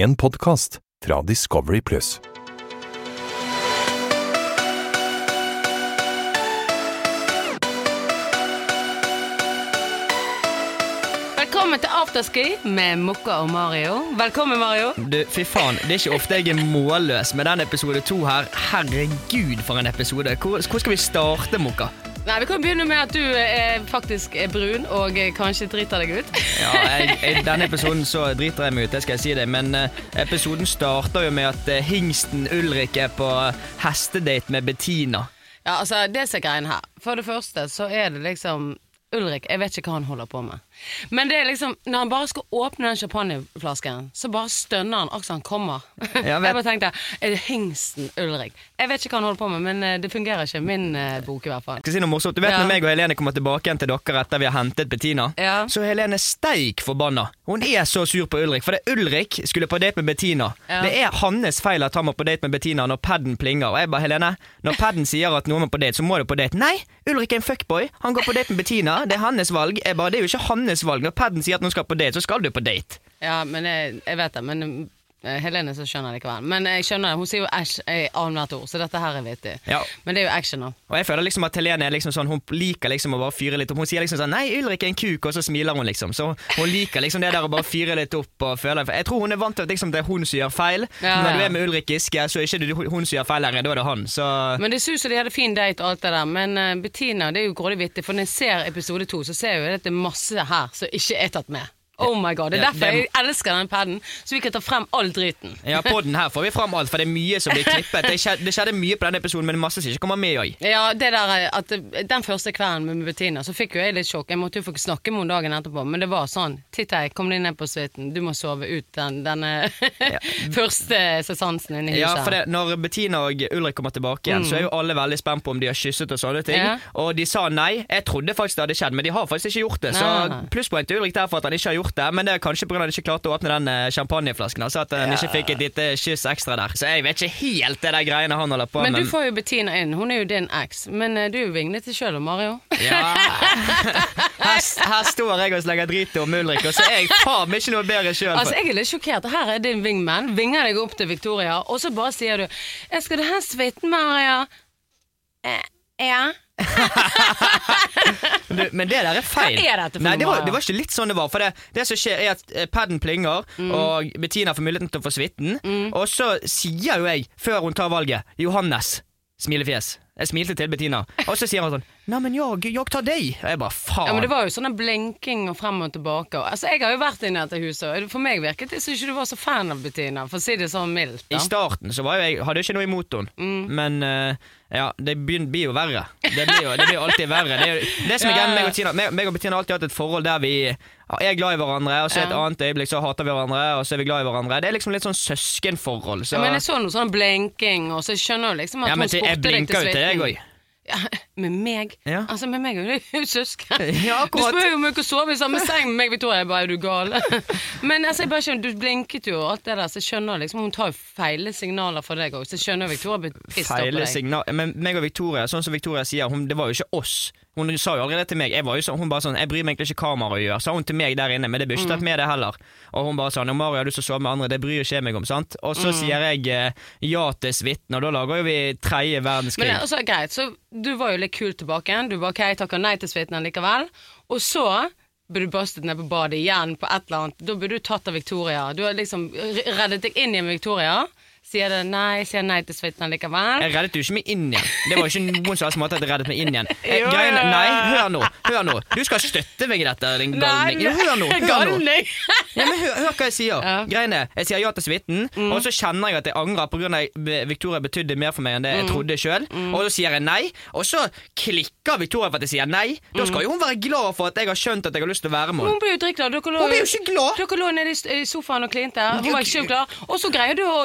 En podkast fra Discovery Pluss. Velkommen til afterski med Mokka og Mario. Velkommen, Mario. Du, fy faen, det er ikke ofte jeg er målløs med den episode to her. Herregud, for en episode. Hvor, hvor skal vi starte, Mokka? Nei, Vi kan begynne med at du eh, faktisk er brun og eh, kanskje driter deg ut. Ja, jeg, jeg, Denne episoden så driter jeg meg ut, det skal jeg si det. Men eh, episoden starter jo med at eh, hingsten Ulrik er på hestedate med Bettina. Ja, altså, det som er greien her For det første så er det liksom Ulrik, jeg vet ikke hva han holder på med. Men det er liksom, når han bare skal åpne den champagneflasken, så bare stønner han akkurat han kommer. Ja, jeg bare tenkte, er det hingsten Ulrik? Jeg vet ikke hva han holder på med, men eh, det fungerer ikke min eh, bok i hvert fall. Skal si noe morsomt. Du vet Ja. Når meg og Helene kommer tilbake igjen til dere etter vi har hentet Bettina, Ja. så er Helene steik forbanna. Hun er så sur på Ulrik, for det er Ulrik skulle på date med Bettina. Ja. Det er hans feil at han må på date med Bettina når paden plinger. Og jeg bare, Helene, når paden sier at noen må på date, så må du på date. Nei, Ulrik er en fuckboy. Han går på date med Bettina. Det er hans valg. Jeg bare, det er jo ikke hans valg. Når paden sier at noen skal på date, så skal du på date. Ja, men jeg, jeg vet det. Men Helene så skjønner jeg likevel. Men jeg skjønner det. Hun sier jo æsj i annethvert ord, så dette her er vittig. Ja. Men det er jo action nå. Og jeg føler liksom at Helene er liksom sånn Hun liker liksom å bare fyre litt opp. Hun sier liksom sånn 'Nei, Ulrik er en kuk', og så smiler hun liksom. Så hun liker liksom det der å bare fyre litt opp og føle Jeg tror hun er vant til at liksom det er hun som gjør feil. Ja, Når du er med Ulrik Giske, så er det ikke hun som gjør feil lenger, da er det han. Så Men det ser ut som de hadde fin date og alt det der. Men uh, Bettina, det er jo grådig vittig, for når jeg ser episode to, så ser jeg jo at det er masse her som ikke er tatt med. Oh my god, Det er derfor jeg elsker den paden, så vi kan ta frem all driten. ja, på den her får vi frem alt, for det er mye som blir klippet. Det skjedde, det skjedde mye på denne episoden, men det er masse som ikke kommer med òg. Ja, det der at eh, Den første kvelden med Bettina, så fikk jo jeg litt sjokk. Jeg måtte jo få snakke med henne dagen etterpå, men det var sånn. Titt her, kom deg ned på suiten. Du må sove ut den, denne første sesansen inne i huset. Ja, for det, Når Bettina og Ulrik kommer tilbake igjen, så er jo alle veldig spent på om de har kysset og sånne ting. Ja. Og de sa nei. Jeg trodde faktisk det hadde skjedd, men de har faktisk ikke gjort det. Så plusspoeng til Ulrik der for at han ikke har gjort det, men det er kanskje pga. at han ikke klarte å åpne den eh, champagneflasken. Altså at han Ja. ikke fikk et lite kyss ekstra der. Så jeg vet ikke helt det der greiene han holder på Men med. du får jo Bettina inn. Hun er jo din eks. Men eh, du er jo vinglete sjøl, Mario. Ja. her, her står jeg og slenger drit om Ulrik, og så er jeg faen ikke noe bedre sjøl. Altså, Jeg er litt sjokkert. Her er din wingman. Vinger deg opp til Victoria, og så bare sier du 'Jeg skal du ha suiten, Maria?' Eh, ja. Du, men det der er feil. Hva er dette for Nei, det var, det var ikke litt sånn det var. For det, det som skjer er at eh, paden plinger, Mm. og Bettina får muligheten til å få suiten. Og så sier jo jeg, før hun tar valget, Johannes. Smilefjes. Jeg smilte til Bettina. Og så sier hun sånn Nei, men jeg, jeg tar deg. Og jeg bare faen. ja, men det var jo sånn blinking og frem og tilbake. Og, altså, Jeg har jo vært inne i dette huset, og for meg virket det som ikke du var så fan av Bettina, for å si det sånn mildt. I starten så var jo jeg, hadde jeg ikke noe imot henne, Mm. men eh, ja, det blir jo verre. Det blir jo, det blir alltid verre. Det, er det som er greia med meg og Tina meg, og Bettina har alltid hatt et forhold der vi er glad i hverandre, og så et annet øyeblikk så hater vi hverandre, og så er vi glad i hverandre. Det er liksom litt sånn søskenforhold. Så, Ja, men jeg så noe sånn blinking, og så skjønner du liksom at Ja, men hun til- spurte jeg deg til jo til deg òg. Ja, med meg? Ja. Altså, med meg er du søsken. Ja, Du spør jo om jeg kan sove i samme seng med meg, Victoria. Jeg bare, er du gal? Men altså, jeg bare skjønner, du blinket jo og alt det der, så jeg skjønner liksom, hun tar jo feile signaler for deg òg, så jeg skjønner Victoria blir pissed på Feile deg. signal Men meg og Victoria, sånn som Victoria sier, hun, det var jo ikke oss. Hun sa jo allerede til meg Jeg var jo sånn, hun bare sånn Jeg bryr meg egentlig ikke hva Mario gjør, sa hun til meg der inne, men det blir ikke tatt med det heller. Og hun bare sånn Mario har lyst til å sove med andre, det bryr ikke jeg meg om, sant? Og så sier jeg eh, ja til suiten, og da lager jo vi tredje verdenskrig. Men også, greit, så du var jo litt kul tilbake igjen. Du bare ok, jeg takker nei til suiten likevel. Og så burde du bastet ned på badet igjen på et eller annet. Da burde du tatt av Victoria. Du har liksom reddet deg inn igjen med Victoria. Sier det nei, sier nei til suiten likevel. Jeg reddet jo ikke meg inn igjen. Det var jo ikke noen som helst måte at jeg reddet meg inn igjen. Jeg, Jo, jo, jo. nei, hør nå. Hør nå. Du skal støtte meg i dette, din galning. Jo, hør nå. Hør nå. Ja, men hør, hør hva jeg sier. Ja. Greiene, Jeg sier ja til suiten, og så kjenner jeg at jeg angrer pga. Victoria betydde mer for meg enn det jeg trodde sjøl. Og så sier jeg nei, og så klikker Victoria for at jeg sier nei. Da skal jo hun være glad for at jeg har skjønt at jeg har lyst til å være med henne. Hun ble jo dritglad. Dere lå. Dere lå nede i sofaen og klinte. Hun var ikke glad. Og så greier du å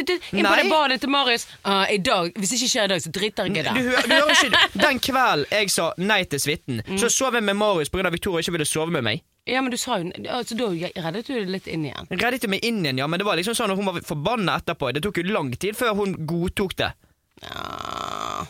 inn på det badet til Marius. Uh, I dag, Hvis ikke skjer i dag, så driter jeg i Du, det. hø- du hører ikke Den kvelden jeg sa nei til suiten, Mm. så sov jeg med Marius pga. Victoria ikke ville sove med meg. Ja, men du sa jo altså, Da reddet du det litt inn igjen. Reddet meg inn igjen, ja, men det var liksom sånn at hun var forbanna etterpå. Det tok jo lang tid før hun godtok det. Ja.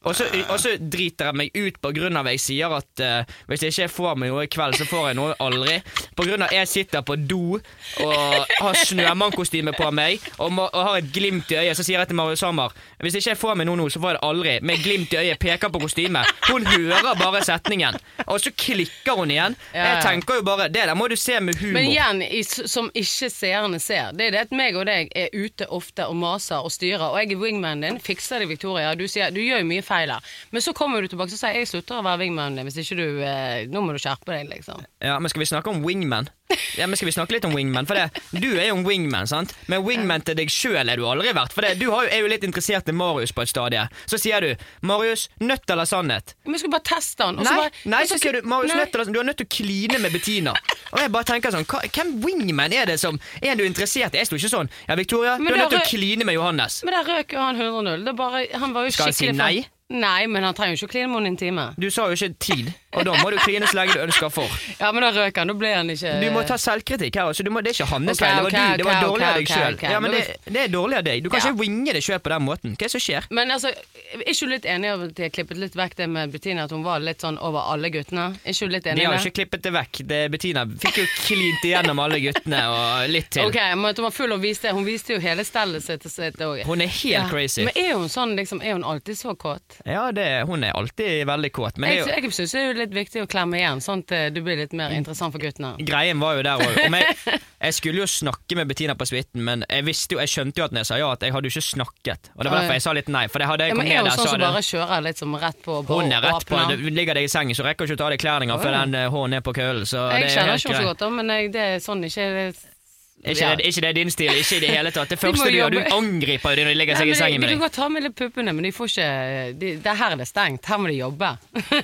Og så, driter jeg meg ut på grunn av jeg sier at uh, hvis jeg ikke får meg noe i kveld, så får jeg noe aldri. På grunn av jeg sitter på do og har snømannkostyme på meg og, må, og har et glimt i øyet, så sier jeg til Marius Hammer hvis jeg ikke får meg noe nå, så får jeg det aldri. Med glimt i øyet, peker på kostymet. Hun hører bare setningen, og så klikker hun igjen. Jeg tenker jo bare Det der må du se med humor. Men igjen, i, som ikke seerne ser, det er det at meg og deg er ute ofte og maser og styrer, og jeg er wingmanen din, fikser det, Victoria. Du sier du gjør jo mye feil her. Men så kommer du tilbake og sier jeg slutter å være wingman hvis ikke du eh, Nå må du skjerpe deg, liksom. Ja, men Skal vi snakke om wingman? Ja, men skal vi snakke litt om wingman? For det, Du er jo en wingman, sant? Men wingman til deg sjøl er du aldri vært. For det, Du har jo, er jo litt interessert i Marius på et stadie. Så sier du 'Marius, nødt eller sannhet'? Men jeg skulle bare teste han. Nei, bare- nei så, så sier du 'Marius, Nei. nødt eller Du er nødt til å kline med Bettina'. Og jeg bare tenker sånn hva, Hvem wingman er det som Er du interessert i? Jeg sto ikke sånn 'Ja, Victoria, Men du er nødt til å kline med Johannes'. Men der røk jo han 100-0. Det er bare, han var jo Skal han si nei? nei? Nei, men han trenger jo ikke å kline med henne intime. Du sa jo ikke tid, og da må du kline så lenge du ønsker for. Ja, men da røk han. Da ble han ikke Du må ta selvkritikk her også. Du må, det er ikke hans okay, feil. Det var, ok, du, det var dårlig av deg sjøl. Ja, men det, det er dårlig av deg. Du kan Ja. ikke winge deg sjøl på den måten. Hva er det som skjer? Men altså, er ikke du litt enig i at de har klippet litt vekk det med Bettina, at hun var litt sånn over alle guttene? Er ikke du litt De enig har i det? ikke klippet det vekk. Det, Bettina fikk jo klint igjennom alle guttene og litt til. Ok, men hun var full og viste Hun viste jo hele stellet sitt. også. Hun er helt crazy. Men er hun sånn, liksom, er hun alltid så kåt? Ja, det, hun er alltid veldig kåt. Men jeg, Jeg, jeg syns det litt viktig å klemme igjen, sånn at eh, du blir litt mer interessant for guttene. greien var jo der òg. Jeg, jeg skulle jo snakke med Bettina på suiten, men jeg visste jo, jeg skjønte jo at når jeg sa ja, at jeg hadde jo ikke snakket. Og det var derfor jeg sa litt nei. For det hadde jeg Ja, men kommet Er ned hun sånn som bare kjører litt som rett på? Hun er rett på du. Ligger deg i sengen, så rekker du ikke å ta av deg klærne før den eh, hånden er på køllen. Så det Jeg er kjenner ikke henne så godt, men jeg, det er sånn ikke Ikke, Ja. det, ikke det er din stil, ikke i det hele tatt. Det De første du gjør, du angriper jo de når de legger Nei, seg i men med sengen de med kan deg. godt ta med litt puppene, men de får ikke de, det Her er det stengt. Her må de jobbe.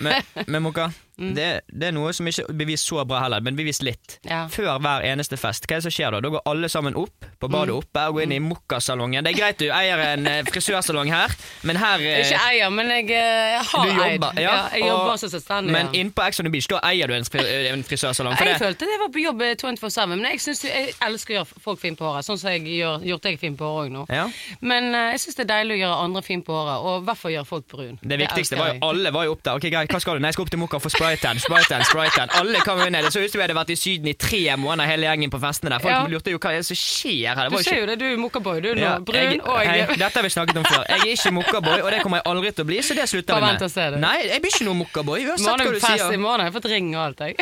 Men, men Mokka, Mm. det, det er noe som ikke blir vist så bra heller, men bevis litt. Ja. Før hver eneste fest, hva er det som skjer da? Da går alle sammen opp på badet Mm. oppe og går inn i mokkasalongen. Det er greit du eier en eh, frisørsalong her, men her eh, Ikke eier, men jeg, eh, jeg har eid. jobber, Ja, jeg jobber og- som selvstendig. Men ja. inn på Ex on the Beach, da eier du en, fri, en frisørsalong. Jeg det, følte det var på jobb 24-7, men jeg, synes, jeg elsker å gjøre folk fine på håret. Sånn som jeg gjør, gjort deg fin på håret òg nå. Ja. Men eh, jeg syns det er deilig å gjøre andre fine på håret, og i hvert fall gjøre folk brun. det viktigste det var jo alle var jo opp der. Ok, greit, hva skal du? Nei, jeg skal opp til Mokka og få spraytan. Spraytan, spraytan. Alle kom vinne. Det så ut som vi hadde vært i Syden i tre måneder, hele gjengen på festene der. Folk Ja. lurte jo hva er det som skjer her. Du ser jo det, du er mokkaboy. Du er nå Ja, brun jeg, og hei, Dette har vi snakket om før. Jeg er ikke mokkaboy, og det kommer jeg aldri til å bli, så det slutter vi vi vent og se, med. Nei, jeg blir ikke noe mokkaboy, uansett hva du det fest, i morgen har jeg fått ring og alt, jeg.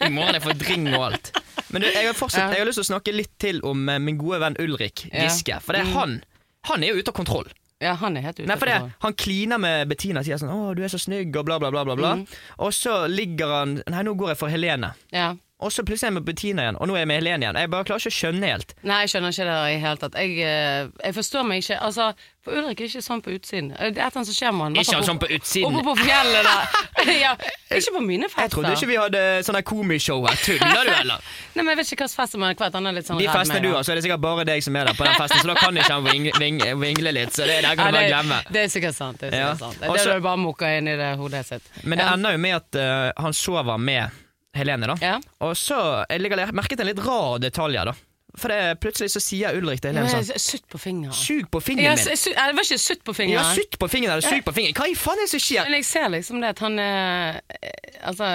I morgen er jeg fått ring og alt. Men du, jeg har, fortsatt, jeg har lyst til å snakke litt til om eh, min gode venn Ulrik. Giske. For det Mm. er han Han er jo ute av kontroll. Ja, han er helt ute Nei, for det. Han kliner med Bettina og sier sånn 'Å, du er så snygg', og bla, bla, bla. bla, bla. Mm. Og så ligger han Nei, nå går jeg for Helene. Ja. Og så plutselig er jeg med Bettina igjen, og nå er jeg med Helene igjen. Jeg bare klarer ikke å skjønne helt. Nei, jeg skjønner ikke det i hele tatt. Jeg, eh, jeg forstår meg ikke. Altså, for Ulrik er ikke sånn på utsiden. Det er et eller annet som skjer med han. Ikke han sånn på utsiden. Oppe på fjellet der. ja, ikke på mine fester. Jeg trodde ikke vi hadde sånne komishow her. Tuller du, eller? Nei, men Jeg vet ikke hvilken fest som er hvert. Han er litt sånn De festene du har, så er det sikkert bare deg som er der på den festen, så da kan ikke han ving, ving, vingle litt. Så det, der kan du bare glemme. det er sikkert sant. Det er Ja. sikkert sant. Det Og er så- det du bare mokka inn i det hodet sitt. Men det ender jo med at uh, han sover med Helene, da. Ja. Og så jeg legger merke til en litt rar detalj her, da. For det, plutselig så sier Ulrik til Helene sånn Sutt på fingeren. Sug på fingeren min. Jeg Det var ikke sutt på fingeren. Ja, sutt på fingeren eller sug på fingeren. Hva i faen er det som skjer? Men jeg ser liksom det at han eh, Altså,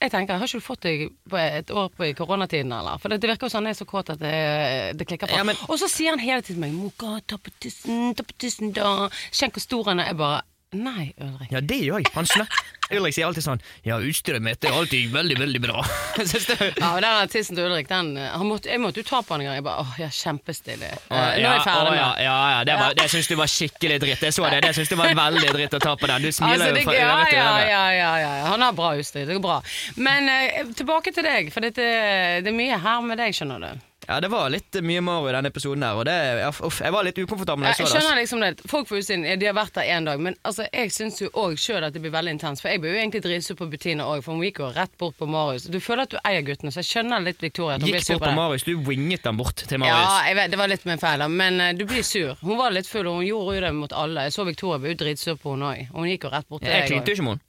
jeg tenker, har ikke du fått deg på et år på i koronatiden, eller? For det, det virker jo sånn han er så kåt at det, det klikker på. Ja, men- Og så sier han hele tiden til meg 'Moka, ta på tissen, ta på tissen, da'. Kjenn hvor stor han er. Jeg bare Nei, Ulrik. Ja, det gjør jeg. Han snak- Ulrik sier alltid sånn Ja, utstyret mitt er alltid veldig, veldig bra. Jeg Ja, og den tissen til Ulrik, den eh, han måtte, Jeg måtte jo ta på den en gang. Jeg bare åh, ja, kjempestilig. Uh, ja, nå er jeg ferdig å, med ja, ja, ja, det, var, det syns du var skikkelig dritt. Jeg så det. Det syns du var veldig dritt å ta på den. Du smiler Altså, det, jo fra ja, øre til ja, øre. ja, ja, ja. Han har bra utstyr. Det går bra. Men uh, tilbake til deg, for dette, det er mye her med deg, skjønner du. Ja, det var litt mye Mario i denne episoden her, og det, ja, uff, jeg var litt ukomfortabel. Jeg Jeg skjønner liksom det. Folk på utsiden de har vært der én dag, men altså, jeg syns jo òg sjøl at det blir veldig intenst. For jeg blir jo egentlig dritsur på Bettina òg, for hun gikk jo rett bort på Marius. Du føler at du eier guttene, så jeg skjønner litt Victoria. At hun blir Gikk sur bort på på. Marius, du winget den bort til Ja, Marius. jeg vet, det var litt min feil, da, men uh, du blir sur. Hun var litt full, og hun gjorde jo det mot alle. Jeg så Victoria ble jo dritsur på henne òg. Hun gikk jo rett bort til jeg deg. klinte jo ikke med henne.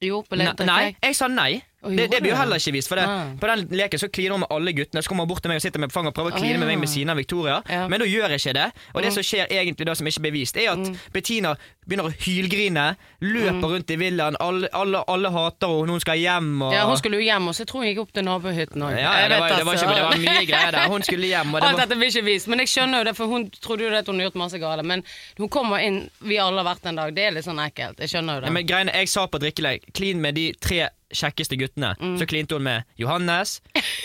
Jo, på litt nei, jeg sa nei. Det, det blir jo heller ikke vist. For det, Ah. På den leken så kliner hun med alle guttene. Så kommer hun bort til meg og sitter med på fanget og prøver å kline med ja. meg ved siden av Victoria. Ja. Mm. Men da gjør jeg ikke det. Og det som skjer egentlig da som ikke blir vist, er at Bettina begynner å hylgrine. Løper rundt i villaen. Alle, alle, alle hater henne. Hun skal hjem. Og... Ja, hun skulle jo hjem, og så tror jeg hun gikk opp til nabohytten òg. Ja, det, var, det, var ikke, det var mye greier der. Hun skulle hjem. Og det Alt var, dette blir ikke vist, men jeg skjønner jo det, for hun trodde jo at hun hadde gjort masse gale. Men hun kommer inn, vi alle har vært en dag, det er litt sånn ekkelt. Jeg skjønner jo det. Ja, men greiene, Jeg sa på drikkelek klin med de tre kjekkeste guttene. Mm. Så klinte hun med Johannes,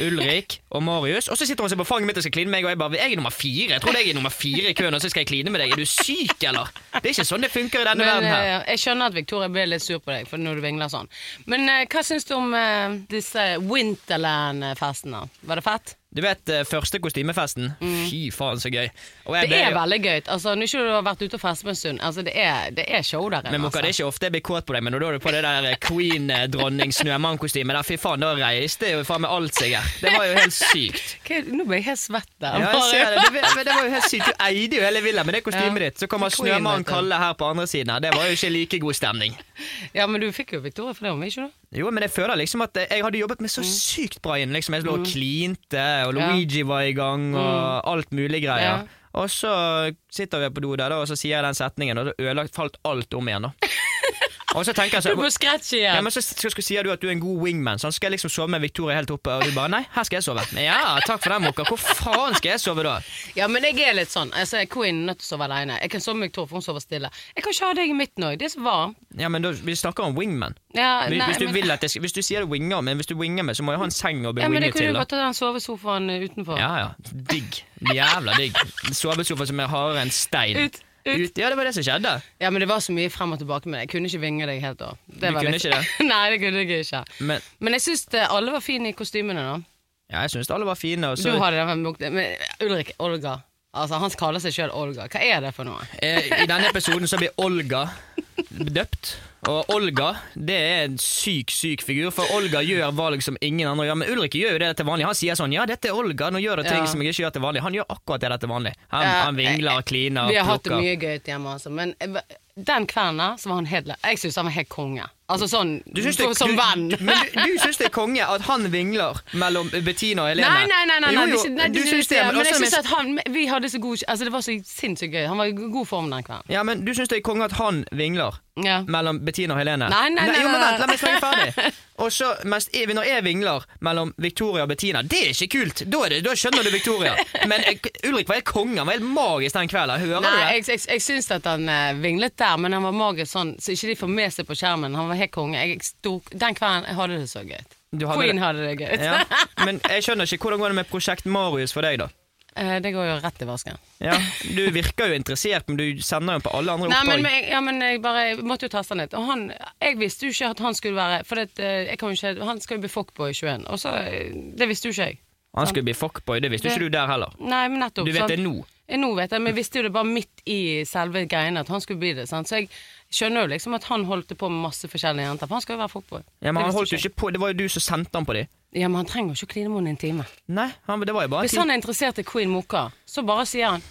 Ulrik og Marius. Og så sitter hun seg på fanget mitt og skal kline med meg, og jeg bare Jeg er nummer fire. Jeg tror jeg er nummer fire i køen, og så skal jeg kline med deg. Er du syk, eller? Det er ikke sånn det funker i denne Men, verden her. eh, jeg skjønner at Victoria ble litt sur på deg for når du vingler sånn. Men eh, hva syns du om eh, disse Winterland-festene? Var det fett? Du vet eh, første kostymefesten? Fy faen, så gøy. Mm. Det er jo- veldig gøy. Altså, Nå ikke du har vært ute og festet med en stund. Altså, det er, det er show der inne. men Mokka, det er altså. ikke ofte jeg blir kåt på deg, men når du på det der eh, queen-dronning-snømann-kostymet der, fy faen, da reiste jo faen meg alt seg her. Det var jo helt sykt. Hva Nå ble jeg helt svett der. Ja, ser det. Det, det var jo helt sykt. Du eide jo hele villa med det kostymet Ja. ditt. Så kommer Snømann. Kalle her på andre siden her. Det var jo ikke like god stemning. Ja, men du fikk jo Victoria for det, om ikke du? Jo, men jeg føler liksom at jeg hadde jobbet med så sykt bra inn. Liksom Jeg lå og klinte, og Mm. Luigi var i gang, og alt mulig greier. Og så sitter vi på do der, og så sier jeg den setningen, og så ødelagt falt alt om igjen. da Og så tenker jeg Du må scratche ja, men så, så, så sier du at du er en god wingman, så skal jeg liksom sove med Victoria helt oppe, og du bare nei, her skal jeg sove. Ja, takk for den, Mokka. Hvor faen skal jeg sove da? Ja, men jeg er litt sånn. Altså, Queen er nødt til å sove aleine. Jeg kan sove med Victoria, for hun sover stille. Jeg kan ikke ha deg i midten òg. Det er så varmt. Ja, men da, Vi snakker om wingman. Ja, nei, hvis, du men- vil at jeg, hvis du sier det winger, men hvis du winger meg, så må jeg ha en seng å ja, men winge det kunne du godt til den sovesofaen utenfor. Ja, ja. Digg. Jævla digg. Sovesofa som er hardere enn stein. Ut, ut. Ja, det var det som skjedde. Ja, men det var så mye frem og tilbake med det. Jeg kunne ikke vinge deg helt da. Det Du var kunne litt- ikke det? Nei, det kunne jeg ikke. Men Men jeg syns alle var fine i kostymene, da. ja, jeg syns alle var fine. Og så, Du hadde den Men Ulrik Olga. Altså, Han kaller seg sjøl Olga. Hva er det for noe? eh, I denne episoden så blir Olga døpt. Og Olga det er en syk, syk figur, for Olga gjør valg som ingen andre gjør. Men Ulrik gjør jo det til vanlig. Han sier sånn 'ja, dette er Olga', nå gjør det ting Ja. som jeg ikke gjør til vanlig. Han gjør akkurat det til vanlig. Han, Ja, han vingler, kliner, Vi har hatt det mye gøy hjemme, altså. Men eh, den kvelden så var han helt Jeg syns han var helt konge. Altså sånn Du det, som du, venn. Men du, du syns det er konge at han vingler mellom Bettina og Helene? Nei, nei, nei, nei, nei, Jo, jo, nei, du du syns det- men men jeg syns at han Vi hadde så god Altså, det var så sinnssykt gøy. Han var i god form den kvelden. Ja, men du syns det er konge at han vingler Ja. mellom Bettina og Helene? Nei, nei, nei, jo, men vent, La meg snakke ferdig. Og så, jeg, Når jeg vingler mellom Victoria og Bettina, det er ikke kult! Da, det, da skjønner du Victoria. Men eh, Ulrik var helt konge. Han var helt magisk den kvelden. Hører Nei, du det? jeg, jeg, jeg syns at han eh, vinglet der, men han var magisk sånn så ikke de får med seg på skjermen. Han var helt konge. Den kvelden jeg hadde det så gøy. Hadde Queen det. hadde det gøy. Ja. Men jeg skjønner ikke hvordan går det med Prosjekt Marius for deg, da? Eh, det går jo rett i vasken. Ja, Du virker jo interessert, men du sender jo på alle andre Nei, oppdrag. men, men, ja, men jeg bare jeg måtte jo teste han litt. Og han, jeg visste jo ikke at han skulle være For det, eh, jo ikke, han skal jo bli fuckboy i 21. Og så, eh, Det visste jo ikke jeg. Han skulle bli fuckboy, det visste Det- ikke du der heller. Nei, men nettopp. Du vet sant? det nå. Jeg, Nå vet jeg, men jeg visste jo det bare midt i selve greiene at han skulle bli det. Sant? Så jeg skjønner jo liksom at han holdt på med masse forskjellige jenter. For han skal jo være fuckboy. Ja, men han holdt jo ikke på, Det var jo du som sendte han på de. Ja, men han trenger jo ikke å kline med henne i en time. Nei, han, det var jo bare Hvis han er interessert i Queen Moka, så bare sier han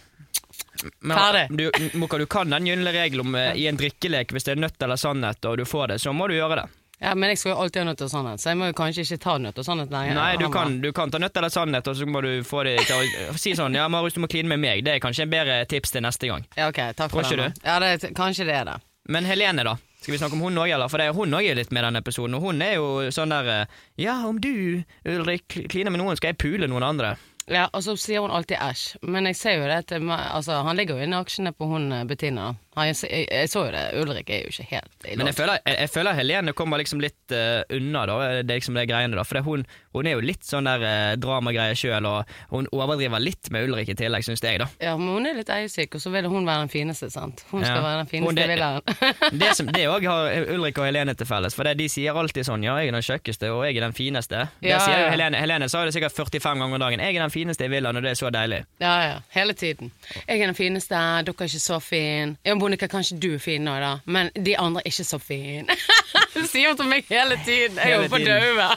Men, Ferdig. Du, Moka, du kan den gylne regel om eh, i en drikkelek hvis det er nødt eller sannhet, og du får det, så må du gjøre det. Ja, men jeg skal jo alltid ha nødt og sannhet, så jeg må jo kanskje ikke ta nødt og sannhet lenger. Nei, du kan, du kan ta nødt eller sannhet, og så må du få det til å si sånn Ja, Marius, du må kline med meg. Det er kanskje en bedre tips til neste gang. Ja, ok, takk for Tror ikke den. da. Ja, det, kanskje det er det. Men Helene, da? Skal vi snakke om hun òg, eller? For det, er- hun òg litt med i denne episoden. Og hun er jo sånn der eh, Ja, om du, Ulrik, kl- kliner med noen, skal jeg pule noen andre. Ja, og så sier hun alltid æsj. Men jeg ser jo det at altså, han ligger jo inne i aksjene på hun eh, Bettina. Jeg, jeg, jeg så jo det. Ulrik er jo ikke helt i Men jeg føler, jeg, føler Helene kommer liksom litt uh, unna, da. Det er liksom det greiene, da. For det, hun, hun er jo litt sånn der uh, dramagreie sjøl, og hun overdriver litt med Ulrik i tillegg, syns jeg, da. Ja, men hun er litt eiesyk, og så vil hun være den fineste, sant. Hun skal Ja. være den fineste villaen. Det som- det òg har Ulrik og Helene til felles, for det, de sier alltid sånn Ja, jeg er den kjøkkeste, og jeg er den fineste. Det Ja, sier jo ja. Helene. Helene sa det sikkert 45 ganger om dagen. Jeg er den fineste i villaen, og det er så deilig. ja, ja. Hele tiden. Jeg er den fineste, dere er ikke så fin. Monica, kanskje du er fin nå, da, men de andre er ikke så fine. Sier hun til meg hele tiden. Jeg holder på å daue.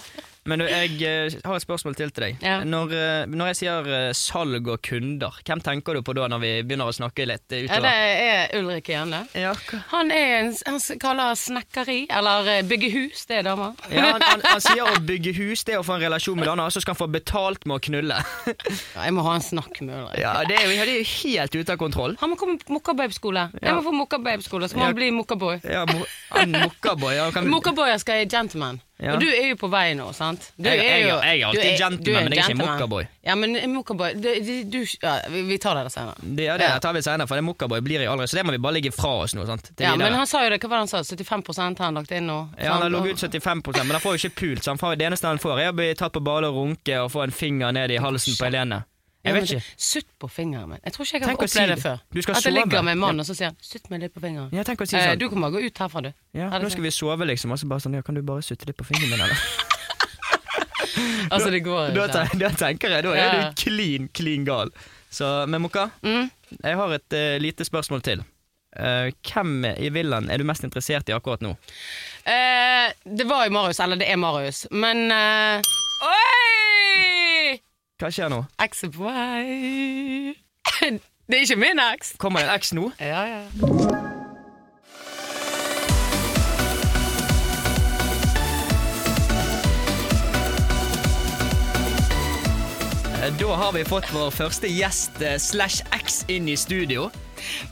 Men du, jeg eh, har et spørsmål til til deg. Ja. Når, eh, når jeg sier eh, salg og kunder, hvem tenker du på da når vi begynner å snakke litt utover? Ja, det er Ulrik Jerne. Ja, Han er en Han kaller snekkeri, eller bygge hus, det er dama. ja han, han, han sier å bygge hus, det er å få en relasjon med Dana, så skal han få betalt med å knulle. Ja, jeg må ha en snakk med Ulrik. Ja, Det er det er jo helt ute av kontroll. Han må komme på Mokkababe-skole. Jeg må få Mokkababe-skole, så må han bli Mokkaboy. Ja, mo, mokkaboy. Mokkaboyer skal i Gentleman. Ja. Og du er jo på vei nå, sant? Du Jeg- jeg- er jo- jeg er alltid du er- gentleman, men jeg er ikke mokkaboy. Ja, men Mokkaboy ja, vi, tar det senere. Det, ja, det tar vi senere, for det mokkaboy blir jeg aldri, så det må vi bare ligge fra oss nå. sant? Ja, videre. men han sa jo det, hva var det han sa? 75 har han lagt inn nå? Ja, han har ligget ut 75% men han får jo ikke pult. Så han får, det eneste han får, er å bli tatt på balle og runke og få en finger ned i halsen på Helene. Jeg vet ikke. Sutt på fingeren min. Jeg tror ikke jeg har opplevd det før. At sove. ligger med en mann, og så sier han 'sutt meg litt på fingeren'. Ja, tenk å si Eh, sånn. du kan bare gå ut herfra, du. Ja, nå skal vi sove, liksom, og så bare sånn Ja, kan du bare sutte litt på fingeren min, eller? Altså, det går ikke. da tenker jeg, da er Ja. du klin, klin gal. Så, men Mokka, Mm. jeg har et uh, lite spørsmål til. Uh, hvem i villaen er du mest interessert i akkurat nå? Uh, det var jo Marius, eller det er Marius, men Oi! Hva skjer nå? X er på vei. Det er ikke min X. Kommer det en X nå? Ja, ja. Eh, Da har vi fått vår første gjest eh, slash X inn i studio.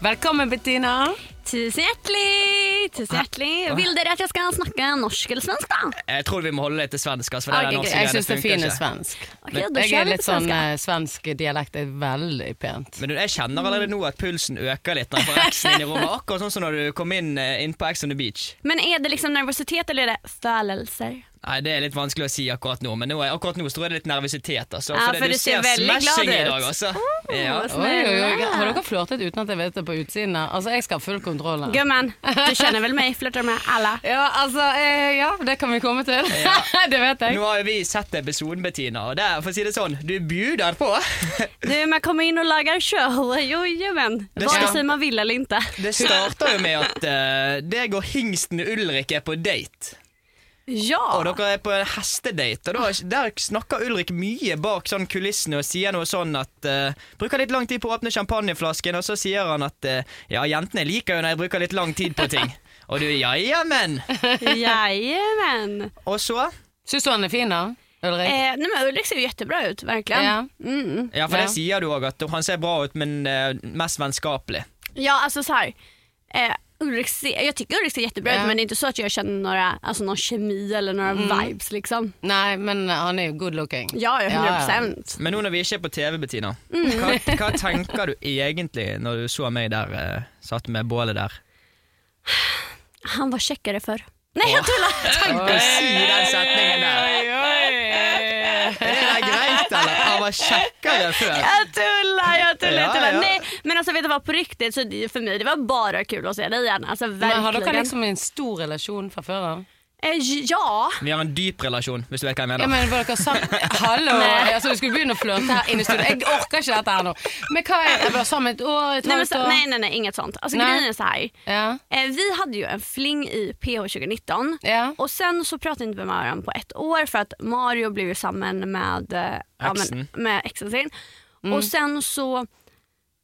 Velkommen, Bettina. Tusen hjertelig! Tusen hjertelig. Vil dere at jeg skal snakke norsk eller svensk, da? Jeg tror vi må holde det til svensk. Altså, for det Ok, der. Jeg syns det er fin ikke. svensk. Okay, men, Jeg er litt sånn svenska. eh, svensk dialekt er veldig pent. Men du, jeg kjenner allerede nå at pulsen øker litt når jeg får inn i rommet. Akkurat sånn som når du kom inn, eh, inn på Ex on the Beach. Men er det liksom nervøsitet eller er det følelser? Nei, Det er litt vanskelig å si akkurat nå, men nå, er- akkurat nå tror jeg det er litt nervøsitet. Altså, Ja, det- for du ser veldig glad ut. i dag, altså. Ja. Vad Oi, oi, oi. Har dere flørtet uten at jeg vet det på utsiden? Altså, Jeg skal ha full kontroll. Gummen, du kjenner vel meg? Flørter med alle. Ja, altså, eh, ja, det kan vi komme til. det vet jeg. Nå har jo vi sett episoden, Bettina, og der, for å si det sånn, du bjuder på. Du, man kommer inn og lager sjøl. Jo, Det Vare man vil eller ikke. Det starter jo med at uh, deg og hingsten Ulrik er på date. Ja. Og dere er på en hestedate, og da, der snakker Ulrik mye bak sånn kulissene og sier noe sånn at uh, Bruker litt lang tid på å åpne champagneflasken, og så sier han at uh, ja, jentene liker jo når jeg bruker litt lang tid på ting. Og du ja, ja, men. Jajamän. Og så Syns du han er fin, da? Ulrik? Eh, nei, men Ulrik ser jo jättebra ut, verkligen. Ja. Mm. Ja, for Ja. det sier du òg, at han ser bra ut, men uh, mest vennskapelig. Ja, altså så här. Eh, Ulrik ser, jag tycker Ulrik är jättebra yeah. men det är inte så att jag känner några, alltså någon kemi eller några vibes liksom. Nei, men han er jo good looking. Ja, 100%. Ja, ja. Men nå når vi ikke er på TV, Bettina, Mm. hva, hva tenker du egentlig når du så meg der, eh, satt med bålet der? Han var kjekkere før. Nej jag tullar! Tenk å si den setningen der! Er det greit, eller? Han var kjekkere før. Jeg tuller, jeg tuller. Ja, ja. Nei, men alltså vet du hva, på riktig, så det- meg det var bare kul å se det igjen. Altså, Men har dere liksom en stor relasjon fra før av? Eh, ja. Vi har en dyp relasjon, hvis du vet hva jeg Ja, mener. men var dere sammen? Hallo! Altså, du skulle begynne å flørte her inne i studio. Jeg orker ikke dette her nå. Men hva er Dere var sammen et år, et Nej, halvt så, år? Nei, nei, nej, inget sånt. Alltså Nej. grejen är så här. Ja. Eh, vi hade ju en fling i PH 2019 Ja. och sen så pratade inte ikke med varandra på ett år för att Mario blev ju samman med, eh, ja, men, med exen sin. Mm. Och sen så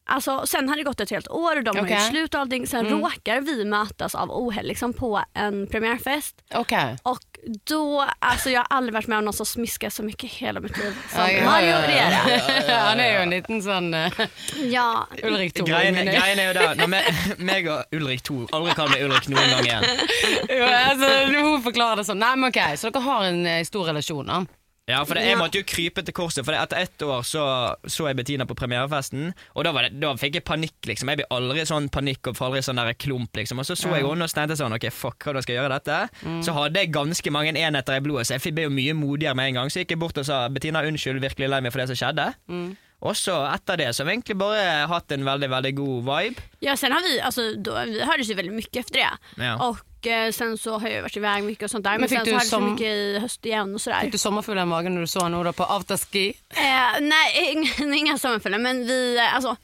Alltså, sen hade det gått ett helt år och de har Okej. gjort slut och allting. Sen råkar vi mötas av Ohel liksom, på en premiärfest. Okay. Och då, alltså jag har aldrig varit med om någon som smiskar så mycket i hela mitt liv som Ja, ja, Mario ja, ja. Riera. Han er jo en liten sånn uh, Ja, Ulrik Thor. Greien, greien er jo der Når me, meg og Ulrik Thor aldri kan bli Ulrik noen gang igjen. Jo, altså, Hun forklarer det sånn. Nei, men ok, Så dere har en eh, stor relasjon, da? Ja, for det, Jeg måtte jo krype til korset, for etter ett år så, så jeg Bettina på premierefesten. Og da, var det, da fikk jeg panikk, liksom. Jeg blir aldri sånn panikk og får aldri sånn der klump, liksom. Og så så jeg henne og tenkte sånn, ok, fuck, hvordan skal jeg gjøre dette? Så hadde jeg ganske mange enheter i blodet, så jeg ble jo mye modigere med en gang. Så gikk jeg bort og sa Bettina, unnskyld, virkelig lei meg for det som skjedde. Og så etter det så har vi egentlig bare hatt en veldig, veldig god vibe. Ja, sen har vi, alltså, då, vi hördes ju väldigt mycket efter det. Ja. Och eh, sen så har jag varit iväg mycket och sånt där. Men, Men fick sen du så hördes vi som- mycket i höst igen och sådär. Fikk du sommerfugler i magen når du så henne da på afterski? Eh, nej, inga, inga sommarfällen men vi, eh, alltså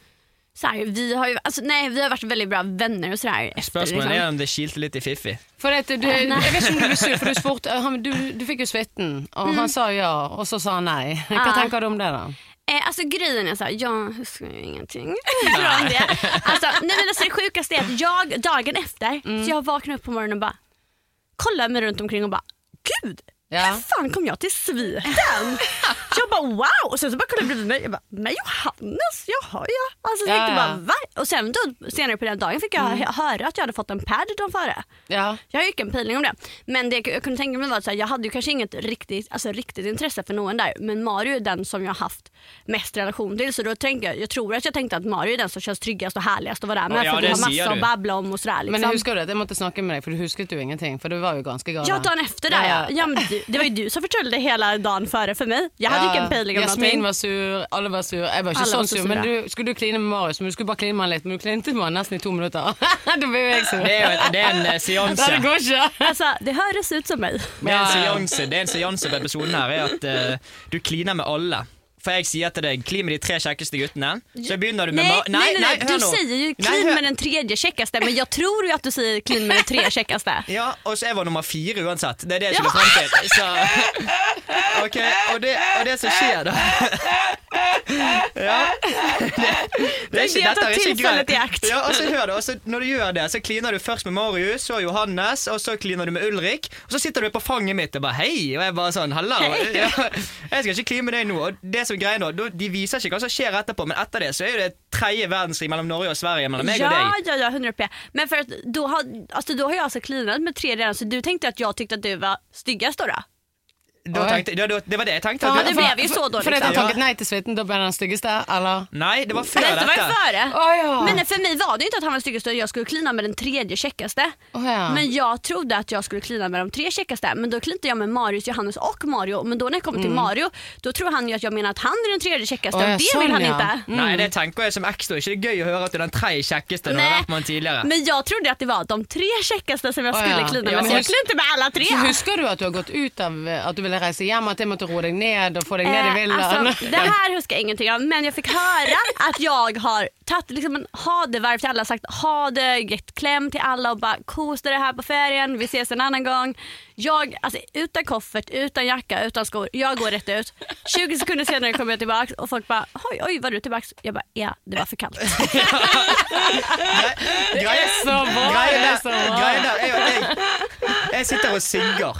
så här, vi har ju, alltså, nej, vi har vært veldig bra venner och sådär. Spørsmålet liksom. er om det kilte litt i Fiffi. For det, du, jeg vet ikke om du ble sur, for du spurte han, du, du fikk jo suiten, og han sa ja, og så sa han nei. Hva ah. tenker du om det, da? Eh, alltså grejen är så här, jag huskar ju ingenting. Från det. Alltså, nej men alltså det sjukaste är att jag dagen efter, så jag vaknar upp på morgonen och bara kollar mig runt omkring och bara gud, Ja. hur fan kom jag till sviten? jag bara wow, och sen så bara kollade jag bredvid mig, jag bara men Johannes, jaha ja. Alltså, så Ja, ja. bara, Va? Och sen då, senare på den dagen fick jag mm. höra att jag hade fått en pad dagen före. Ja. Jag har ju ingen peeling om det. Men det jag kunde tänka mig var att jag hade ju kanske inget riktigt, alltså, riktigt intresse för någon där. Men Mario är den som jag har haft mest relation till. Så då tänkte jag, jag tror att jag tänkte att Mario är den som känns tryggast och härligast att vara med. Ja, för det vi har massa att babbla om och sådär. Liksom. Men husker du at jeg måtte snakke med deg, for du husket du ingenting? For du var jo ganske galen. Ja, dagen efter där ja. ja du, det var ju du som förtällde hela dagen före för mig. Jag hade ju ingen peeling om Jasmin någonting. var sur, alle var sur. Jeg var ikke Alle var sånn så sur, men sure. du, skulle du kline med Marius, men du skulle bare kline med han litt, men du klinte med han nesten i to minutter. da ble jo jeg sur. Det er jo det er en eh, seanse. Det går ikke. Alltså, det hördes ut som mig. Det er en seanse, det er en seanse på episoden her er at eh, du kliner med alle. For jeg sier til deg, 'klim med de tre kjekkeste guttene. Så begynner du med Nei, nei, nei, nei du nå. jo clean med den tredje kjekkeste', men jeg tror jo at du sier 'klim med den tre kjekkeste'. Ja, og så jeg var nummer fire uansett. Det er det jeg skulle fram til. Så, ok, og det, og det som skjer da Ja. Det, det er ta dette er ikke greit. Ja, og så hør det, og så når du gjør det, så kliner du først med Marius, så Johannes, og så kliner du med Ulrik. Og så sitter du på fanget mitt og bare hei, og jeg bare sånn halla. Ja, jeg skal ikke kline med deg nå. Og det som er greia nå, de viser ikke hva som skjer etterpå, men etter det så er jo det tredje verdenskrig mellom Norge og Sverige, mellom meg ja, og deg. Ja, ja, 100 p. Men for at, du har, altså, du har jo altså klinet med tre redan så du tenkte at jeg syntes at du var styggest da? Da tenkte, da, da- det var det jeg tenkte. Ja, det det vi jo så då. Fordi du takket nei til suiten, da ble han den styggeste, eller? Nei, det var før Detta var ju dette. före. Å ja. Men for meg var det ikke at han var den styggeste, jeg skulle klina med den tredje kjekkeste. Oh, ja. Men jeg trodde at jeg skulle klina med de tre kjekkeste, Men da klinte jeg med Marius, Johannes og Mario. Men da når jeg kommer mm. Mario, da tror han jo at jeg mener at han er den tredje kjekkeste, oh, ja, og det sånn, vil han ja. Mm. Nei, det tenker jeg som ekstra. Ikke det er gøy å høre at du er den tredje kjekkeste når du har vært med han tidligere. Men jeg trodde at det var de tre kjekkeste som jeg skulle ja. kline med. Så jeg klinte med alle tre. Så husker du at du har gått ut av at du ville reise hjem, at jeg måtte roe deg ned og få deg ned i Eh, villaen? alltså, det her husker jeg ingenting av men jeg fikk høre at jeg har tatt liksom en ha det-verv til alle, sagt ha det, gitt klem til alle og bare kos det her på ferien, vi ses en annen gang. Jeg, altså, uten koffert, uten jacka, uten skor, jeg går rett ut. 20 sekunder senere kommer jeg tilbake, og folk bare oi, oi, var du tilbake? Jeg bare ja, det var for kaldt. Det er så bra. greia der er jeg, jeg sitter og sigger.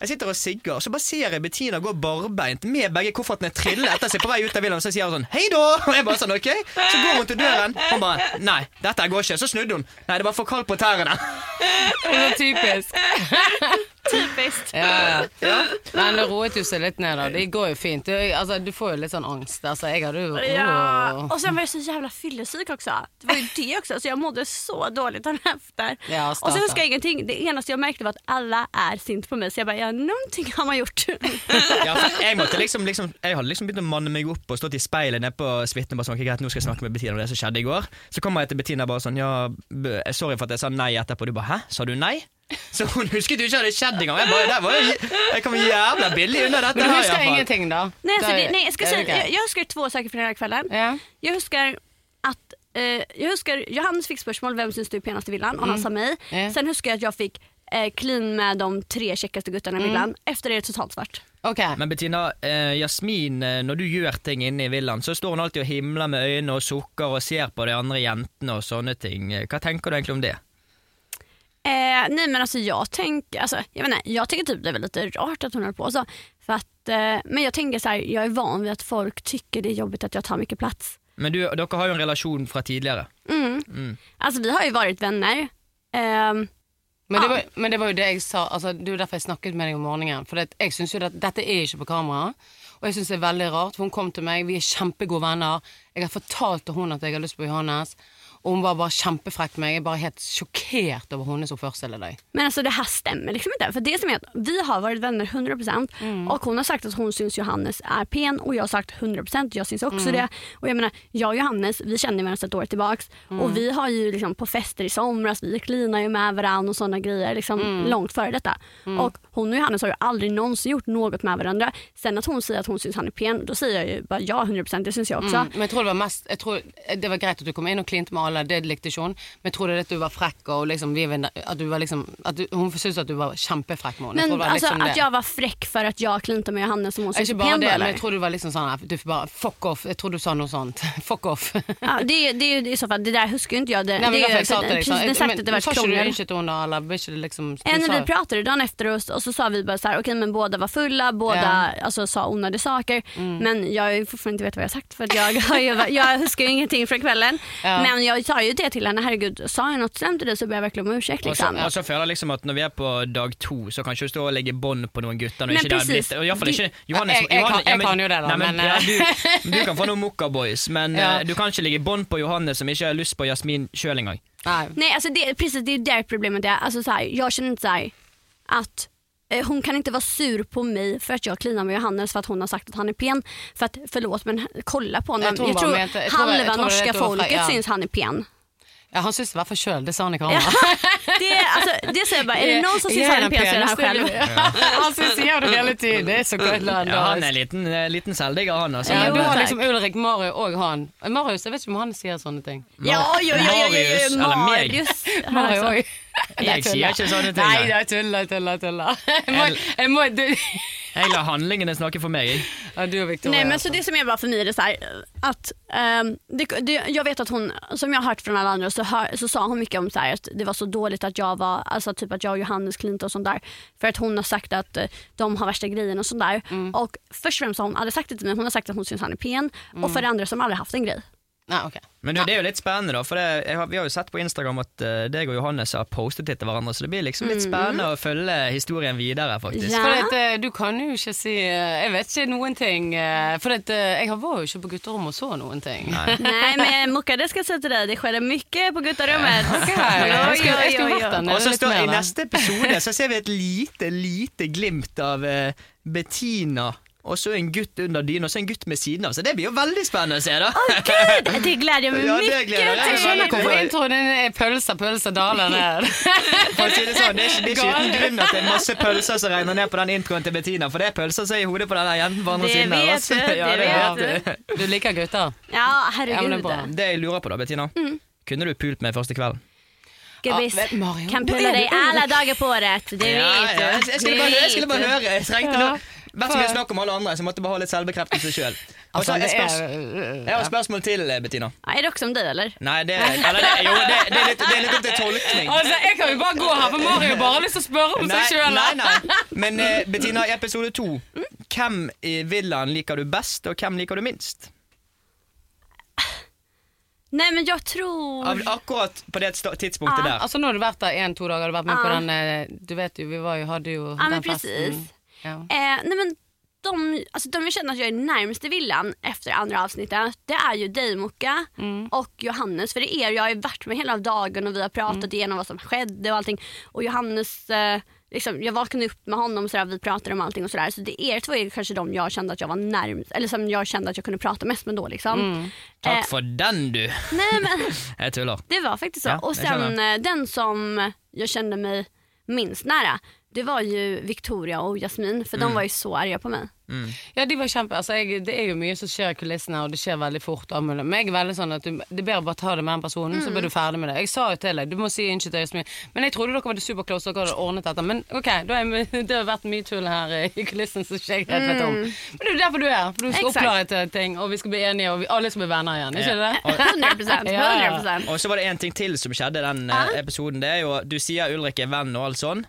Jeg sitter og sigger, så bare ser jeg Bettina gå barbeint med begge koffertene trille etter seg på vei ut av villaen. Så sier hun sånn 'hei da', og jeg bare sånn 'ok'. Så går hun til døren. Hun bare 'nei, dette går ikke'. Så snudde hun. 'Nei, det var for kaldt på tærne'. Det er typisk. Typiskt. Ja, ja. Men det roet jo seg litt ned da. Det går jo fint. Du, altså, du får jo litt sånn angst. Altså, jeg hadde jo Ja, Og och sen var jag så jävla fyllesyk också. Det var ju det också, så jag mådde så dåligt dagen efter. Ja, och sen huskar jag ingenting. Det eneste jeg merkte var at alle er sint på meg Så jeg bare, ja någonting har man gjort. Ja, jeg måtte liksom, liksom Jeg hadde liksom begynt å manne meg opp og stått i speilet nede på suiten og bare sånn greit, nå skal jeg snakke med Bettina om det som skjedde i går. Så kommer jeg til Bettina bare sånn Ja, sorry for at jeg sa nei etterpå. Du bare hæ, sa du nei? Så hun husket jo ikke at det skjedde engang. Jeg bare, det var jo, jeg kom jævla billig unna dette Men du husker her, ingenting, da? Nei, altså, det, nej, jeg, ska er säga, det greit. jag, jag huskar två saker fra den kvelden. kvällen. Ja. Jeg husker at uh, jeg husker, Johannes fikk spørsmål hvem syns du er penest i villaen, og han sa meg. Ja. Sen husker jeg at jeg fikk eh, clean med de tre kjekkeste guttene i villan. Efter det er det totalt svart. Okay. Men Bettina, eh, Jasmin, eh, når du gjør ting inne i villaen, så står hun alltid og himler med øynene og sukker og ser på de andre jentene og sånne ting. Hva tenker du egentlig om det? Eh, nej men alltså jag tänker, alltså, jag, vet inte, jag tycker typ det är väl lite rart att hon håller på så. För att, eh, men jag tänker så här, jag är van vid att folk tycker det är jobbigt att jag tar mycket plats. Men du, dere har jo en relasjon fra tidligere. Mm. Alltså vi har ju varit vänner. Ehm, Men det, Ja. var, men det var jo det jeg sa, altså, det er jo derfor jeg snakket med deg om morgenen. For det, jeg synes jo at dette er ikke på kamera, og jeg syns det er veldig rart. For hun kom til meg, vi er kjempegode venner. Jeg har fortalt til hun at jeg har lyst på Johannes. Og hun var bare kjempefrekk med meg. Jeg er bare helt sjokkert over hennes oppførsel i dag. Men altså, det her stemmer liksom ikke. For det som er at vi har vært vänner 100% Mm. og hun har sagt at hun syns Johannes er pen og jeg har sagt 100% jag syns også Mm. det. Og jeg mener, jeg og Johannes vi kjenner hverandre et år tilbake, Mm. og vi har jo liksom på fester i somras, vi klinar jo med hverandre og sånne grejer liksom Mm. før dette. detta. Og hun og Johannes har jo aldri noensinne gjort noe med hverandre. Sen at hun sier at hun syns han er pen, da sier jeg jo bare ja 100% det syns jeg også. Mm. Men jeg tror det var mest jeg tror, Det var greit at du kom inn og klinte med alle, det likte ikke hun. Men jeg tror det er at du var frekk og liksom, vi, at du var liksom at du, Hun syntes at du var kjempefrekk med henne. Men det var liksom at jeg var fräck for at jeg klinte med Johanne som hun syntes pen eller? men jeg tror du var liksom sånn Du bare fuck off. Jeg tror du sa noe sånt. Fuck off. Ja, det, det det, i så fall, det der husker ikke jag. Det, Nei, men det jeg sa til deg precis men, det var Sa du krångel. unnskyld til henne, eller ikke det liksom du Ja, när sa- vi pratade dagen efter oss, och så sa vi bara så här, men båda var fulla, båda alltså, sa onödiga saker. Mm. Men jag har fortfarande inte vet vad jag har sagt för jeg jag, ju, jag huskar ingenting från kvällen. Ja. Men jag sa jo det til henne, herregud sa jeg noe slemt det, så ber jeg virkelig om unnskyld. Liksom. og så føler jeg liksom at når vi er på dag to, så kan ikke du stå og legge bånd på noen gutter. Når Men ikke det har precis. blitt, ikke Johannes, Jeg- jeg kan- jeg kan jo det da, nei, men, ja, eh. du, du kan få noen mokkaboys, men Ja. eh, du kan ikke legge bånd på Johannes som ikke har lyst på Jasmin sjøl engang. Nei. Nej, alltså det, precis det är där problemet är. Alltså, så här, jag känner inte så här, att hon kan inte vara sur på mig för att jag klinar med Johannes för att hon har sagt att han är pen. För att, förlåt men kolla på honom. Jag tror Jag tror, jag tror- jag halva tror norska folket ja. syns han är pen. Ja, han syns det var for sjøl. Det sa han i Ja, kamera. det, altså, det ser jeg bare. Er det noen som syns han er pen her selv? han syns sier det hele tiden. Det er så godt. Ja, han er en liten, eh, liten selvdigger, han. Også. Ja, du har liksom Ulrik, Mario og han. Marius, jeg vet ikke om han sier sånne ting. Ja, oi, oi, oi. ja, Marius. Marius. Mario òg. Jeg sier ikke sånne ting. Nei, jeg. tuller, tuller. tuller. Jeg må, jeg må, du, Jeg lar handlingene snakke for meg. ja, du og Victoria. Nej men altså. så det som är bra för mig är det så här, att ehm, det, det, jag vet att hon, som jag har hört från alla andra så, hör, så sa hon mycket om så här, att det var så dåligt att jag var, alltså typ att jag och Johannes klintade och sånt där. För att hon har sagt att eh, de har värsta grejen och sånt där. Och först och främst har hon aldrig sagt det till mig, hon har sagt att hon syns han är pen. Och för det andra som aldrig haft en grej. Nei, ok. Men du, det er jo litt spennende, da. For det, jeg har, vi har jo sett på Instagram at uh, deg og Johannes har postet litt til hverandre, så det blir liksom litt spennende å følge historien videre, faktisk. Ja. For at, eh, du kan jo ikke si eh, Jeg vet ikke noen ting. For det, jeg var jo ikke på gutterommet og så noen ting. Nei, men Mokka det skal jeg si til deg. det skjer mye på gutterommet. Og så står, I neste episode så ser vi et lite, lite glimt av uh, Bettina. Og så en gutt under dyna, og så en gutt med siden av. Så det blir jo veldig spennende å se, da. Gud, det gleder jag mig Ja, mig. Jeg skjønner hvorfor introen din er pølser, pølser, daler ned. For å si det sånn, det er ikke, det er ikke uten grunn at det er masse pølser som regner ned på den introen til Bettina, for det er pølser som er i hodet på den jenten på andre Det siden. der, altså. Ja, det vet du. Du liker gutter? Ja Ja, det herregud. er. Det jeg lurer på da, Bettina. Kunne du pult meg første kvelden? Gubbis, ah, men Mario, kan nå pulla er dig du på året. Det vet du. ja, jeg, jeg, skulle bare, jeg skulle bare høre. Jeg trengte Ja. noe. Vært så mye snakk om alle andre, så jeg måtte bare ha litt selvbekreftelse sjøl. Altså, det jeg er har et spørsmål til, eh, Bettina. Er Är det också om dig eller? Nei, det, eller det, jo, det, det, er litt, det er litt opp til tolkning. Altså, Jeg kan jo bare gå her, for Mario har bare lyst til å spørre om Nei, seg sjøl. nei, nei. Men uh, Bettina, i episode to, hvem i villaen liker du best, og hvem liker du minst? Nei, men jeg tror... Av, akkurat på det tidspunktet ah. der. Altså, nå har du vært der én-to dager, du har vært med ah. på den eh, Du vet jo, vi var jo, hadde jo Ja men den precis. festen. Ja. Eh, nej men de, alltså de jag känner att jag är närmast i villan efter andra avsnittet det är ju dig Mocka Mm. och Johannes. För det är jag har ju varit med hela dagen och vi har pratat Mm. igenom vad som skedde och allting. Och Johannes, eh, liksom, jag vaknade upp med honom och sådär, vi pratade om allting och sådär. Så det er två är kanske de jag kände att jag var närmast, eller som jag kände att jag kunde prata mest med då liksom. Mm. Eh, Takk for den, du. nej men. Det var faktiskt så. Ja, och sen eh, den som jag kände mig minst nära, det var ju Victoria og Jasmin for Mm. de var jo så arga på mig. Ja, de var kjempe altså, jeg, Det er jo mye som skjer i kulissene, og det skjer veldig fort. Men jeg er veldig sånn at du, det er bedre å bare ta det med den personen, så blir du ferdig med det. Jeg sa jo til deg, du må si unnskyld til Jasmin. men jeg trodde dere var superclose dere hadde ordnet dette. Men ok, da er, det har vært mye tull her i kulissen som ikke jeg helt vet om. Men det er jo derfor du er her, for du skal oppklare ting, og vi skal bli enige, og vi alle skal bli venner igjen. Ikke det? 100%. Ja. Og så var det en ting til som skjedde i den eh, episoden. Det er jo, Du sier Ulrik er venn og alt sånn.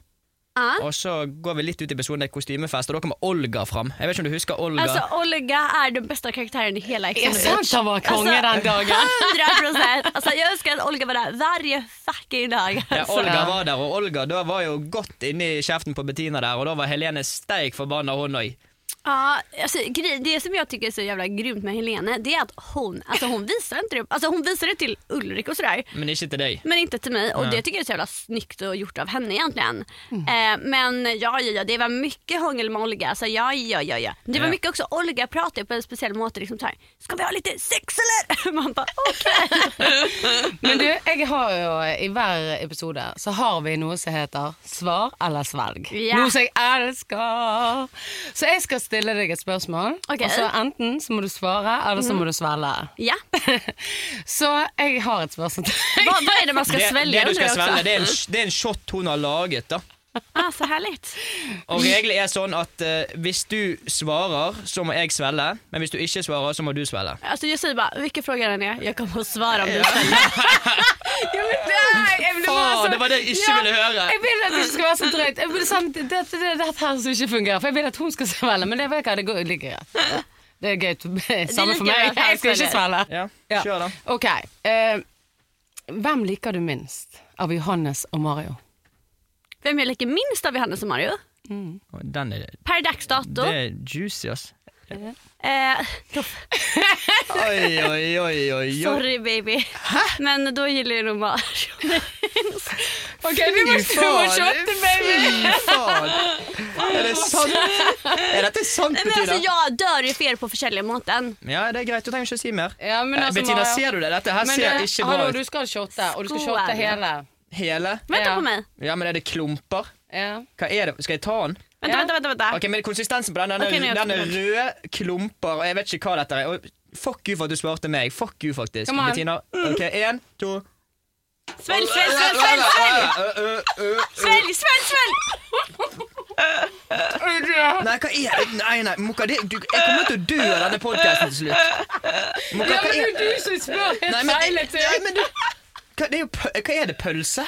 Ja. Og så går vi litt ut i episoden, det er kostymefest, og da kommer Olga fram. Jeg vet ikke om du husker Olga? Altså, Olga er den beste karakteren i hele Ex Ja, on the Beach. han var konge den dagen. 100%! Altså, jeg husker at Olga var der hver fucking dag. ja, Olga var der, og Olga da var jo godt inni kjeften på Bettina der, og da var Helene steik forbanna hun òg. Ja, alltså, det som jag tycker är så jävla grymt med Helene det är att hon, alltså hon visar inte det, alltså hon visar det till Ulrik och sådär. Men ikke til deg. Men inte till mig och det tycker jag är så jävla snyggt och gjort av henne egentligen. Eh, men ja, ja, ja, det var mycket hångel med Olga. Alltså, ja, ja, ja, ja. Det var Ja. mycket också, Olga pratade på en speciell måte. Liksom såhär, Ska vi ha lite sex eller? Man bara okej. Men du, jeg har jo i hver episode så har vi noe som heter svar eller svalg. Ja. Noe som jeg elsker. Så jeg skal stille deg et spørsmål, Okay. og så enten så må du svare, eller så må du svelge. Ja, Så jeg har et spørsmål til deg. Hva, hva, er det man ska Det, det du skal svelge, det er, en, det er en shot hun har laget. da Ah, så herlig. Og Reglene er sånn at eh, hvis du svarer, så må jeg svelge. Men hvis du ikke svarer, så må du svelge. Alltså, jag säger bara, vilken fråga är det? Jag kommer att svara om du ställer. Ja, men nei, jeg vil bare Faen, sånn- det var det jeg ikke ville høre! Jeg vil at det ikke skal være så drøyt. Jeg vil sånn, det, det, det, det her som ikke fungerer. For jeg vil at hun skal svelge, men det vet jeg det går like greit. Det er gøy. Samme like for meg. at han Jeg skal ikke svelle. Ja. kjør da. Ok. eh, hvem liker du minst av Johannes og Mario? Vem jeg liker minst av Johannes og Mario? Mm. Den er, Per dags dato. det er juicy, ass. Eh, Oi, oi, oi, oi, oi. sorry baby. Hæ? Men da gjelder det Mario. Ok, vi må, shotte, baby! Fy faen! Er det sant? Er dette sant, Bettina? Altså, jag dør jo för er på forskjellige måten. Ja, det er greit. Du trenger ikke å si mer. Ja, men Eh, altså, Bettina, ser du det? Dette her Men ser du, ikke bra hallo, ut. du skal shotte, og du skal shotte hele. Hele? Vänta Ja. på meg. Ja, men er det klumper? Ja. Hva er det? Skal jeg ta den? Vent, Ja. vent, vent, vent, vent. Ok, men Konsistensen på den den er, Ok, nå er den er røde klumper, og jeg vet ikke hva dette er. Og fuck you for at du svarte meg. Fuck you, faktisk. Come on. Bettina. Ok, Én, to Svelg, svelg, svelg, svelg, svelg! Svelg, svelg! Nei, hva er det? Nei, nei, Mokka, det, du, jeg kommer til å dø av denne podkasten til slutt. Mokka, Ja, hva men er det er du som spør Nei, helt men, feil nei, men du hva, det er jo, hva er det? Pølse?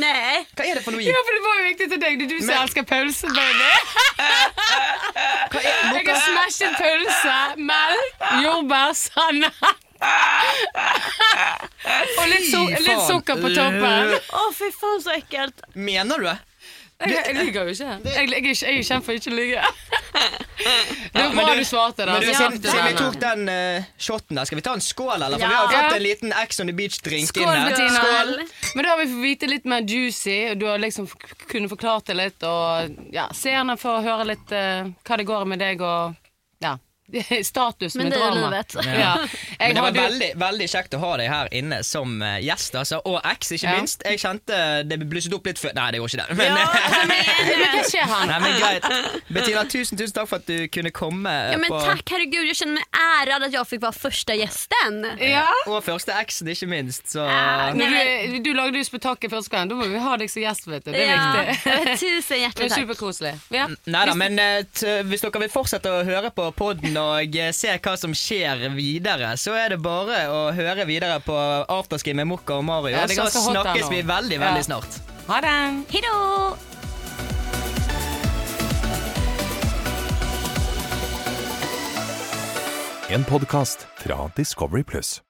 Nei. Hva er det for noe? Ja, for det var jo viktig til deg. Det er du som Men- elsker pølse, baby. Hva er, Jeg kan har smashet pølse, melk, jordbær, sennep. Og litt, su litt sukker på toppen. Å, fy fan så ekkelt. mener du det? Jeg, jeg lyver jo ikke. Jeg, jeg, ikke- jeg er kjent for ikke å lyve. Det var bra du- du svarte, da. Men du, siden, vi tok den uh, shoten der, skal vi ta en skål, eller? For Ja. vi har jo fått en liten Ex on the Beach-drink inn her. Skål. Men da har vi fått vite litt mer juicy, og du har liksom kunnet kunne forklart det litt. Og ja, seerne får høre litt uh, hva det går med deg, og ja, status Men med det er drama. livet. Ja. Men det var veldig, veldig kjekt å ha deg her inne som eh, gjest, altså. Og X, ikke Ja. minst. Jeg kjente det blusset opp litt før Nei, det gjorde ikke det. Men, Ja, men, Men Hva skjer her? nei, men greit. Bettina, tusen, tusen takk for at du kunne komme ja, men på takk, herregud, Jeg kjenner meg æret at jeg fikk være første gjesten. Ja. Og første X-en, ikke minst. Så Ja, Men du, du lagde jo spetakkel første gang. Da må vi ha deg som gjest, vet du. Det er Ja, viktig. tusen Det takk. er superkoselig. Ja. Nei da, men eh, t hvis dere vil fortsette å høre på podden og eh, se hva som skjer videre, så er det bare å høre videre på Afterski med Mokka og Mario. Ja, så snakkes vi veldig, Ja. veldig snart. Ha det. Hejdå! En podkast fra Discovery Pluss.